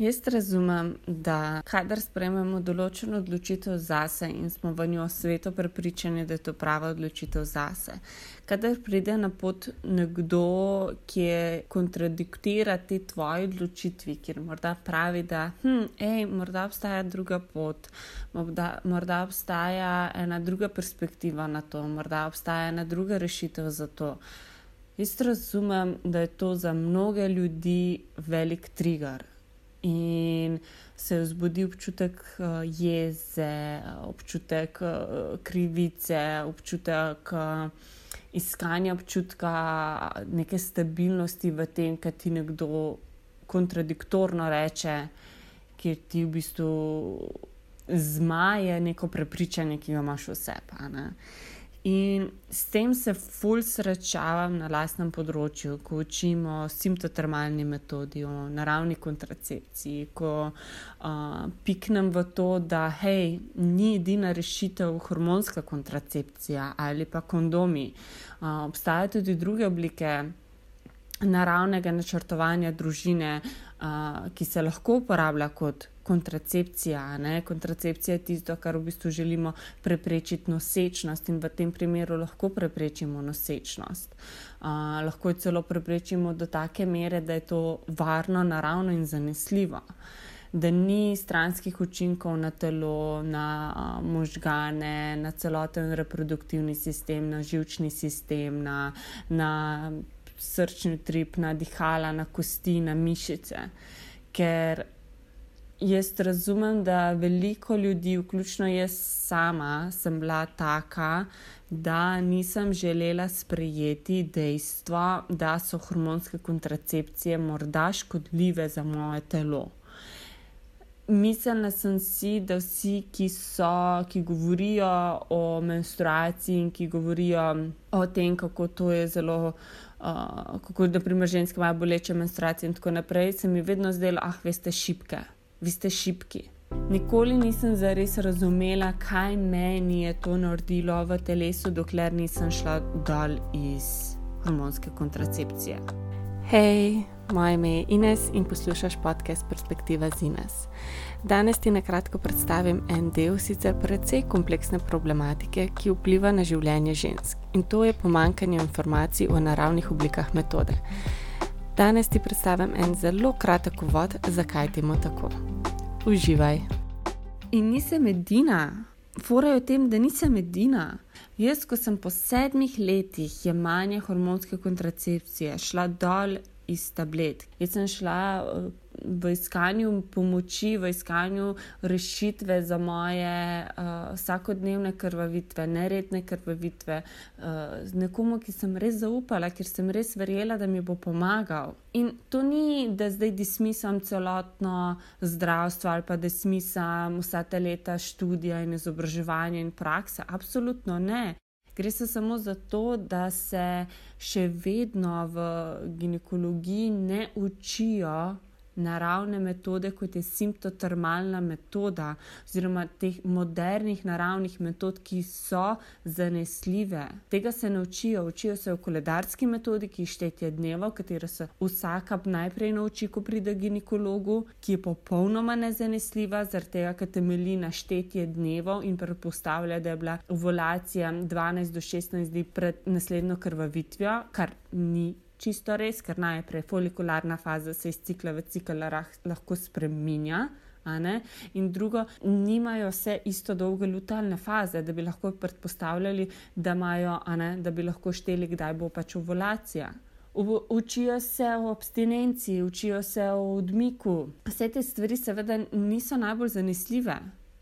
Jaz razumem, da kadar sprejmemo določeno odločitev zase in smo v njo sveto prepričani, da je to prava odločitev zase, kadar pride na pot nekdo, ki je kontradiktira te tvoje odločitvi, kjer morda pravi, da hm, ej, morda obstaja druga pot, morda, morda obstaja ena druga perspektiva na to, morda obstaja ena druga rešitev za to. Jaz razumem, da je to za mnoge ljudi velik trigger in se zbudi občutek uh, jeze, občutek uh, krivice, občutek uh, iskanja občutka neke stabilnosti v tem, kar ti nekdo kontradiktorno reče, ki ti v bistvu zmaje neko prepričanje, ki ga imaš vse. Pa, In s tem se fulj srečavam na lastnem področju, ko učimo simptotermalni metodi, o naravni kontracepciji, ko uh, piknem v to, da hej, ni edina rešitev hormonska kontracepcija ali pa kondomi. Uh, obstajajo tudi druge oblike naravnega načrtovanja družine, uh, ki se lahko uporablja kot kontracepcija. Ne? Kontracepcija je tisto, kar v bistvu želimo preprečiti nosečnost in v tem primeru lahko preprečimo nosečnost. Uh, lahko jo celo preprečimo do take mere, da je to varno, naravno in zanesljivo. Da ni stranskih učinkov na telo, na uh, možgane, na celoten reproduktivni sistem, na žilčni sistem, na, na srčni trip, na dihala, na kosti, na mišice. Ker jaz razumem, da veliko ljudi, vključno jaz sama, sem bila taka, da nisem želela sprejeti dejstva, da so hormonske kontracepcije morda škodljive za moje telo. Mislila sem si, da vsi, ki so, ki govorijo o menstruaciji in ki govorijo o tem, kako to je zelo, uh, kako da primer ženske imajo boleče menstruacije in tako naprej, se mi vedno zdelo, ah, veste, šipke vi ste šipki. Nikoli nisem zares razumela, kaj meni je to naredilo v telesu, dokler nisem šla dol iz hormonske kontracepcije. Hej, moje ime je Ines in poslušaš podcast Perspektiva z Ines. Danes ti na kratko predstavim en del sicer precej kompleksne problematike, ki vpliva na življenje žensk in to je pomankanje informacij o naravnih oblikah metode. Danes ti predstavim en zelo kratek uvod, zakaj temu tako. Uživaj. In nisem edina, je v tem, da nisem edina. Jaz, ko sem po sedmih letih jemanja hormonske kontracepcije šla dol iz tablet. Jaz sem šla eh, v iskanju pomoči, v iskanju rešitve za moje uh, vsakodnevne krvavitve, neredne krvavitve, uh, nekomu, ki sem res zaupala, ker sem res verjela, da mi bo pomagal. In to ni, da zdaj dismisam celotno zdravstvo ali pa da dismisam vsa ta leta študija in izobraževanja in praksa. Absolutno ne. Gre se samo za to, da se še vedno v ginekologiji ne učijo naravne metode, kot je simptotermalna metoda, oziroma teh modernih naravnih metod, ki so zanesljive. Tega se ne učijo, se v koledarski metodi, ki je štetje dneva, katero se vsaka najprej nauči, ko pride ginekologu, ki je popolnoma nezanesljiva, zaradi tega, ker temelji na štetje dneva in predpostavlja, da je bila ovulacija 12 do 16 dni pred naslednjo krvavitvijo, kar ni čisto res, ker najprej folikularna faza se iz cikla v cikl lahko spremenja. In drugo, nimajo vse isto dolge lutalne faze, da bi lahko predpostavljali, da, imajo, da bi lahko šteli, kdaj bo pač ovulacija. Učijo se o abstinenci, učijo se o odmiku. Vse te stvari, seveda, niso najbolj zanesljive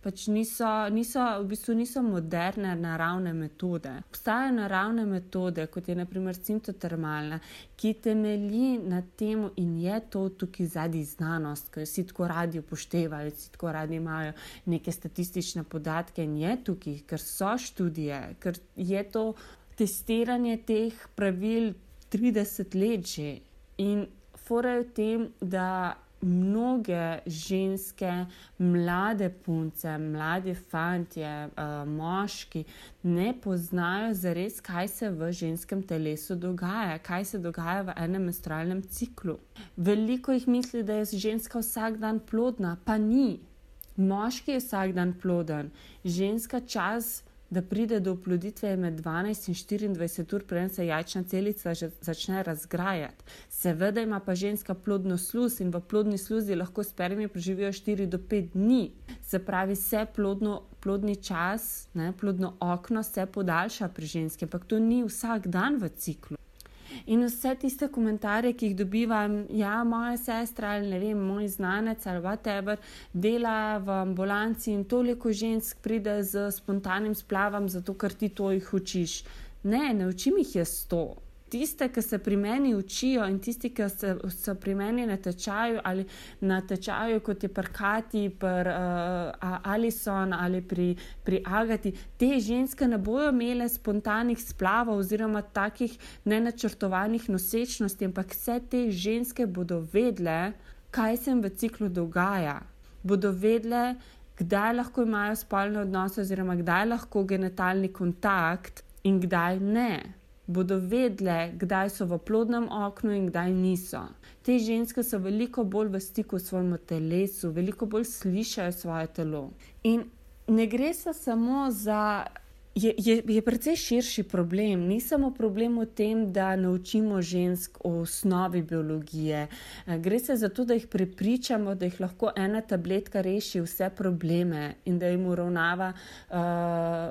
pač niso, niso, v bistvu niso moderne naravne metode. Obstajajo naravne metode, kot je naprimer simptotermalna, ki temelji na tem in je to tukaj zadnji znanost, ki jo vsi tako radi upoštevajo, vsi tako radi imajo neke statistične podatke in je tukaj, ker so študije, ker je to testiranje teh pravil 30 let že. In fora je v tem, da mnoge ženske, mlade punce, mladi fantje, uh, moški ne poznajo zares, kaj se v ženskem telesu dogaja, kaj se dogaja v enem menstrualnem ciklu. Veliko jih misli, da je ženska vsak dan plodna, pa ni. Moški je vsak dan ploden, ženska čas da pride do oploditve med 12 in 24 ur, preden se jajčna celica začne razgrajati. Seveda ima pa ženska plodno sluz in v plodni sluzi lahko spermije preživijo 4 do 5 dni. Se pravi, vse plodno, plodni čas, ne, plodno okno se podaljša pri ženski, ampak to ni vsak dan v ciklu. In vse tiste komentarje, ki jih dobivam, ja, moja sestra ali ne vem, moj znanec ali whatever, dela v ambulanci in toliko žensk pride z spontanim splavom, zato ker ti to jih učiš. Ne, ne učim jih jaz to tiste, ki se pri meni učijo in tisti, ki se, so pri meni na tečaju ali na tečaju, kot je prkati, pri uh, Alison ali pri, pri Agati, te ženske ne bojo imele spontanih splavov oziroma takih nenačrtovanih nosečnosti, ampak vse te ženske bodo vedle, kaj se jim v ciklu dogaja. Bodo vedle, kdaj lahko imajo spolne odnose, oziroma kdaj lahko genitalni kontakt in kdaj ne bodo vedle, kdaj so v plodnem oknu in kdaj niso. Te ženske so veliko bolj v stiku s svojim telesom, veliko bolj slišajo svoje telo. In ne gre se samo za je, je, je precej širši problem. Ni samo problem v tem, da naučimo žensk o osnovi biologije. Eh, gre se za to, da jih prepričamo, da jih lahko ena tabletka reši vse probleme in da jim uravnava uh,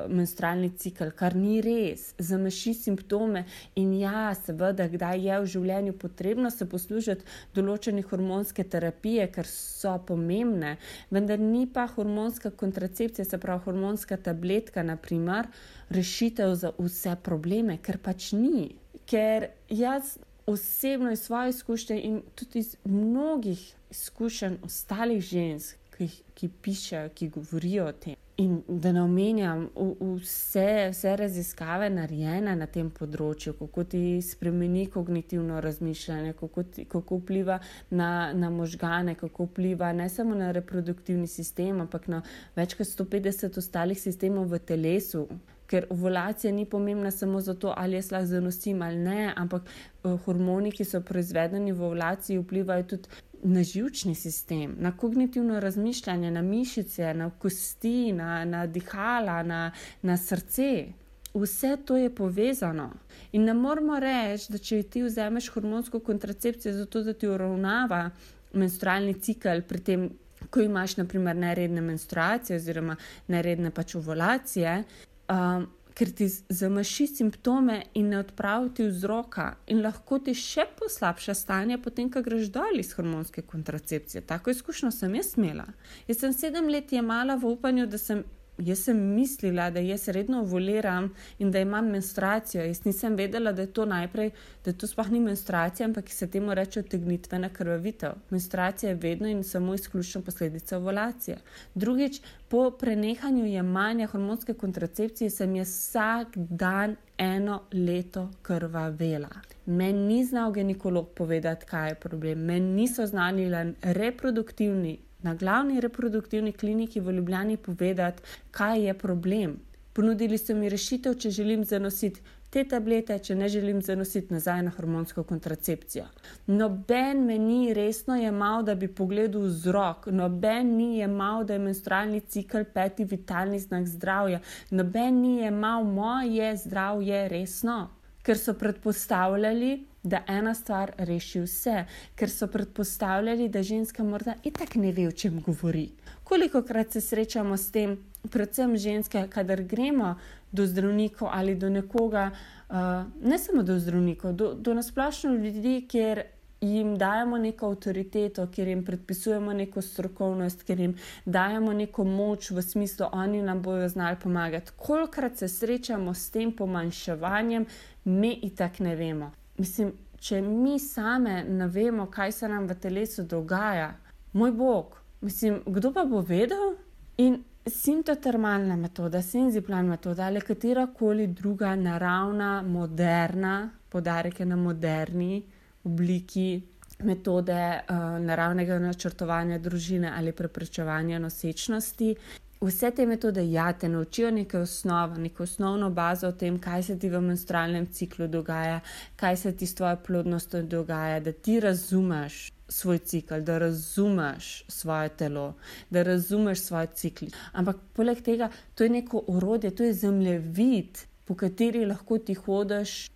menstrualni cikl, kar ni res. Zameši simptome in ja, seveda, kdaj je v življenju potrebno se poslužiti določene hormonske terapije, ker so pomembne, vendar ni pa hormonska kontracepcija, se pravi hormonska tabletka, naprimer rešitev za vse probleme, ker pač ni. Ker jaz osebno iz svoje izkušnje in tudi iz mnogih izkušenj ostalih žensk, ki, ki pišejo, ki govorijo o tem. In da ne omenjam vse, vse raziskave, narejene na tem področju, kako ti spremeni kognitivno razmišljanje, kako, ti, kako vpliva na, na možgane, kako vpliva ne samo na reproduktivni sistem, ampak na več kot 150 ostalih sistemov v telesu. Ker ovulacija ni pomembna samo zato, ali jaz lahko zanosim ali ne, ampak uh, hormoni, ki so proizvedeni v ovulaciji, vplivajo tudi na žilčni sistem, na kognitivno razmišljanje, na mišice, na kosti, na, na dihala, na, na srce. Vse to je povezano. In ne moramo reči, da če ti vzameš hormonsko kontracepcijo, zato da ti uravnava menstrualni cikl, pri tem, ko imaš, naprimer, neredne menstruacije oziroma neredne pač ovulacije, um, ker ti zamaši simptome in ne odpravi ti vzroka, in lahko ti še poslabša stanje, potem, ko greš dol iz hormonske kontracepcije. Tako izkušnjo sem jaz imela. Jaz sem sedem let jemala v upanju, da sem Jaz sem mislila, da jaz redno voliram in da imam menstruacijo. Jaz nisem vedela, da je to najprej, da to sploh ni menstruacija, ampak se temu reče otegnitvena krvavitev. Menstruacija je vedno in samo izključno posledica ovulacije. Drugič, po prenehanju jemanja hormonske kontracepcije sem jaz vsak dan eno leto krvavela. Meni ni znal ginekolog povedati, kaj je problem. Meni niso znali reproduktivni na glavni reproduktivni kliniki v Ljubljani povedati, kaj je problem. Ponudili so mi rešitev, če želim zanositi te tablete, če ne želim zanositi nazaj na hormonsko kontracepcijo. Noben me ni resno jemal, da bi pogledal vzrok, noben ni jemal, da je menstrualni cikl peti vitalni znak zdravja, noben ni jemal moje zdravje resno, ker so predpostavljali, da ena stvar reši vse, ker so predpostavljali, da ženska morda itak ne ve, o čem govori. Koliko krat se srečamo s tem, predvsem ženske, kadar gremo do zdravnikov ali do nekoga, uh, ne samo do zdravnikov, do, do nasplošno ljudi, kjer jim dajemo neko avtoriteto, ker jim predpisujemo neko strokovnost, ker jim dajemo neko moč v smislu, oni nam bodo znali pomagati. Kolikrat se srečamo s tem pomanjševanjem, mi itak ne vemo mislim, če mi same ne vemo, kaj se nam v telesu dogaja, moj bog, mislim, kdo pa bo vedel? In sintotermalna metoda, senziplan metoda ali katera koli druga naravna, moderna, podarek je na moderni obliki metode uh, naravnega načrtovanja družine ali preprečevanja nosečnosti. Vse te metode, ja, te naučijo nekaj osnov, neko osnovno bazo o tem, kaj se ti v menstrualnem ciklu dogaja, kaj se ti s tvojo plodnostjo dogaja, da ti razumeš svoj cikl, da razumeš svoje telo, da razumeš svoj cikl. Ampak poleg tega, to je neko orodje, to je zemljevid, po kateri lahko ti hodiš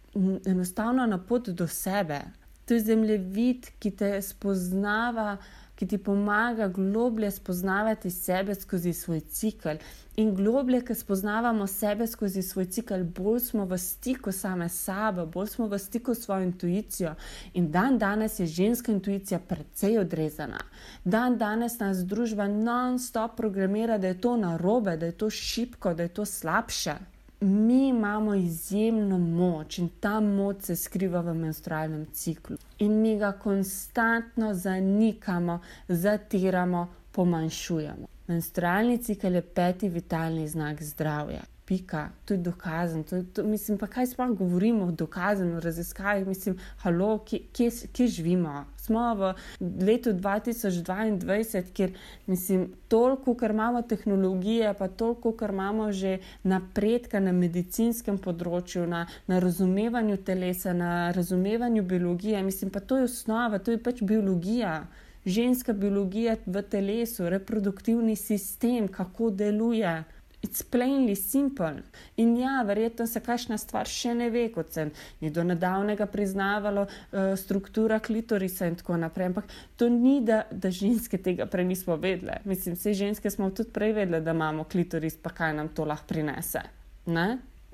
enostavno na pot do sebe. To je zemljevid, ki te spoznava, ki ti pomaga globlje spoznavati sebe skozi svoj cikl. In globlje, ki spoznavamo sebe skozi svoj cikl, bolj smo v stiku same s sabo, bolj smo v stiku s svojo intuicijo. In dan danes je ženska intuicija precej odrezana. Dan danes nas družba non-stop programira, da je to narobe, da je to šipko, da je to slabše mi imamo izjemno moč in ta moč se skriva v menstrualnem ciklu. In mi ga konstantno zanikamo, zatiramo, pomanjšujemo. Menstrualni cikl je peti vitalni znak zdravja pika, to je dokazano. To, to, mislim, pa kaj sploh govorimo o dokazanju, raziskavi, mislim, halo, kje, kje, kje živimo. Smo v letu 2022, kjer mislim, toliko, kar imamo tehnologije, pa toliko, kar imamo že napredka na medicinskem področju, na, na razumevanju telesa, na razumevanju biologije. Mislim, pa to je osnova, to je pač biologija. Ženska biologija v telesu, reproduktivni sistem, kako deluje. It's plainly simple. In ja, verjetno se kakšna stvar še ne ve, kot se ni do nedavnega priznavalo, uh, struktura klitorisa in tako naprej. Ampak to ni, da, da ženske tega prej nismo vedele. Mislim, vse ženske smo tudi prej vedele, da imamo klitoris, pa kaj nam to lahko prinese. Ne?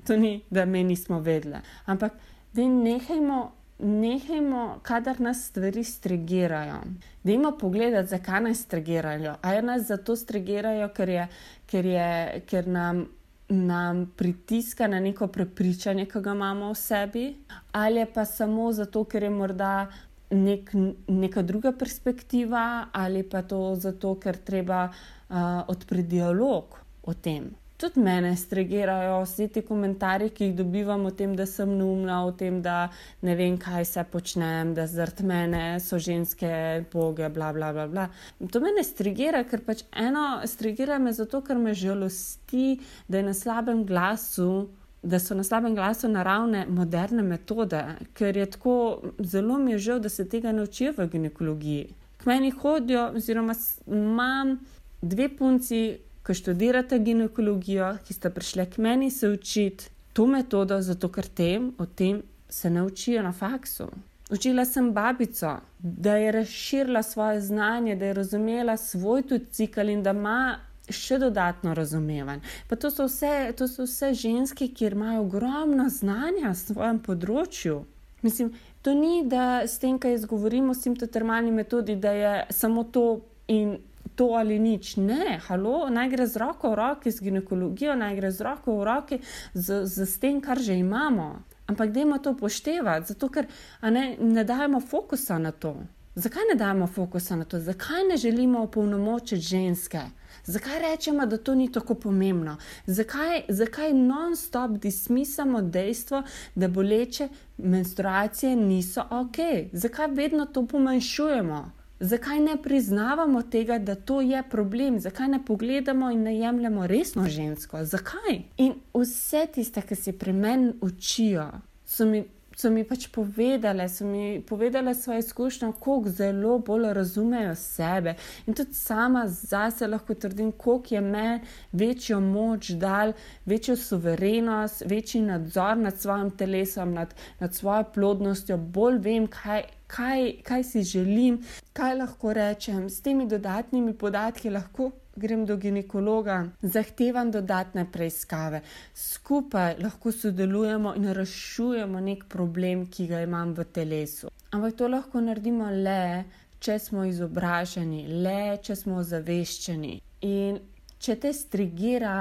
To ni, da me nismo vedele. Ampak da nehajmo nehajmo, kadar nas stvari stregirajo. Dajmo pogledati, zakaj nas stregirajo. Ali nas zato stregirajo, ker, je, ker, je, ker nam, nam pritiska na neko prepričanje, ki ga imamo v sebi, ali pa samo zato, ker je morda nek, neka druga perspektiva, ali pa to zato, ker treba uh, odpreti dialog o tem tudi mene stregirajo vsi ti komentarji, ki jih dobivam o tem, da sem neumna, o tem, da ne vem, kaj se počnem, da zaradi mene so ženske boge, bla, bla, bla, bla. To me ne stregira, ker pač eno stregira me zato, ker me žalosti, da je na slabem glasu. Da so na slabem glasu naravne, moderne metode, ker je tako zelo mi je žal, da se tega ne učijo v ginekologiji. K meni hodijo, oziroma imam dve punci, ki študirate ginekologijo, ki ste prišli k meni se učiti to metodo, zato ker tem o tem se naučijo na faksu. Učila sem babico, da je razširila svoje znanje, da je razumela svoj tudi cikl in da ima še dodatno razumevanje. Pa to so vse, to so vse ženske, ki imajo ogromno znanja na svojem področju. Mislim, to ni, da s tem, kaj izgovorimo, s simptotermalni metodi, da je samo to in to ali nič. Ne, halo, naj gre z roko v roki z ginekologijo, naj gre z roko v roki z, z, z tem, kar že imamo. Ampak dajmo to upoštevati, zato ker ne, ne dajemo fokusa na to. Zakaj ne dajemo fokusa na to? Zakaj ne želimo opolnomočiti ženske? Zakaj rečemo, da to ni tako pomembno? Zakaj, zakaj non-stop dismisamo dejstvo, da boleče menstruacije niso ok? Zakaj vedno to pomanjšujemo? Zakaj ne priznavamo tega, da to je problem, zakaj ne pogledamo in ne jemljemo resno žensko? Zakaj? In vse tiste, ki se pri meni učijo, so mi so mi pač povedale, so mi povedale svoje izkušnje, kako zelo bolj razumejo sebe. In tudi sama zase lahko trdim, koliko je meni večjo moč dal, večjo suverenost, večji nadzor nad svojim telesom, nad, nad svojo plodnostjo, bolj vem, kaj. Kaj, kaj si želim, kaj lahko rečem, s temi dodatnimi podatki lahko grem do ginekologa, zahtevam dodatne preiskave, skupaj lahko sodelujemo in rešujemo nek problem, ki ga imam v telesu. Ampak to lahko naredimo le, če smo izobraženi, le, če smo ozaveščeni. In če te strigira.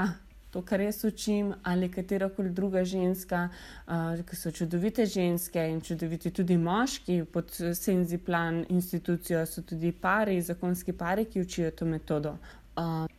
To, kar jaz učim, ali katera koli druga ženska, uh, ki so čudovite ženske in čudoviti tudi moški, pod Senziplan institucijo so tudi pari, zakonski pari, ki učijo to metodo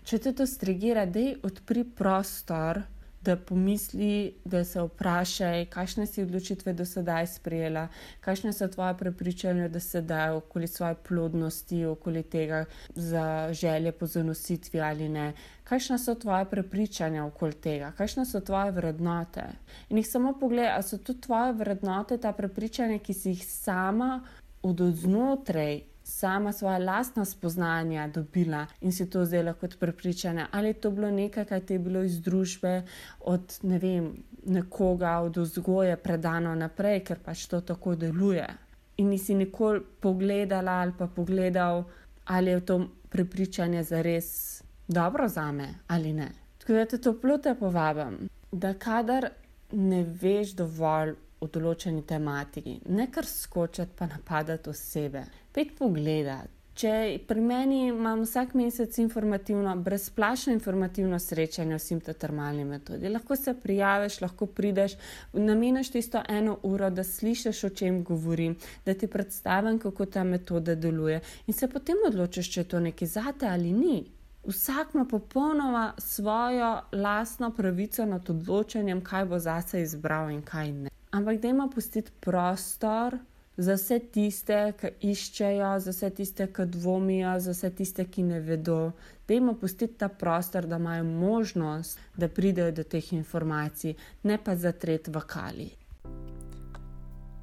če te to strigira, da je odpri prostor, da pomisli, da se vprašaj, kakšne si odločitve do sedaj sprejela, kakšne so tvoje prepričanja, da se da okoli svoje plodnosti, okoli tega za želje po zanositvi ali ne. Kakšne so tvoje prepričanja okoli tega, kakšne so tvoje vrednote. In jih samo pogledaj, ali so to tvoje vrednote, ta prepričanja, ki si jih sama od znotraj sama svoje lastna spoznanja dobila in si to zdaj lahko prepričana, ali je to bilo nekaj, kar ti je bilo iz družbe, od ne vem, nekoga, od vzgoje predano naprej, ker pač to tako deluje. In nisi nikoli pogledala ali pa pogledal, ali je to prepričanje za res dobro za me ali ne. Tako da te toplo te povabim, da kadar ne veš dovolj o določeni tematiki, ne kar skočiti pa napadati osebe. Pet pogledati. Če pri meni imam vsak mesec informativno, brezplačno informativno srečanje o simptotermalni metodi, lahko se prijaviš, lahko prideš, nameniš tisto eno uro, da slišiš, o čem govorim, da ti predstavim, kako ta metoda deluje in se potem odločiš, če je to nekaj zate ali ni. Vsak ima popolnoma svojo lastno pravico nad odločanjem, kaj bo zase izbral in kaj ne. Ampak da ima pustiti prostor za vse tiste, ki iščejo, za vse tiste, ki dvomijo, za vse tiste, ki ne vedo. Da ima pustiti ta prostor, da imajo možnost, da pridejo do teh informacij, ne pa zatret v kali.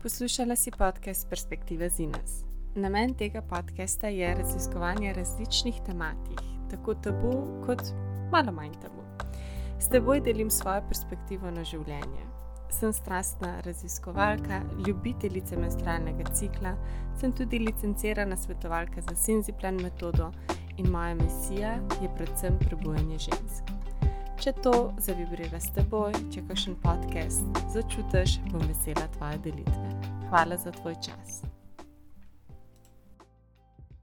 Poslušala si podcast Perspektive Zines. Namen tega podcasta je raziskovanje različnih tematik, tako tabu kot malo manj tabu. S teboj delim svojo perspektivo na življenje. Sem strastna raziskovalka, ljubiteljica menstrualnega cikla, sem tudi licencirana svetovalka za Sinziplan metodo in moja misija je predvsem prebujanje žensk. Če to zavibrira s teboj, če kakšen podcast začutiš, bom vesela tvoje delitve. Hvala za tvoj čas.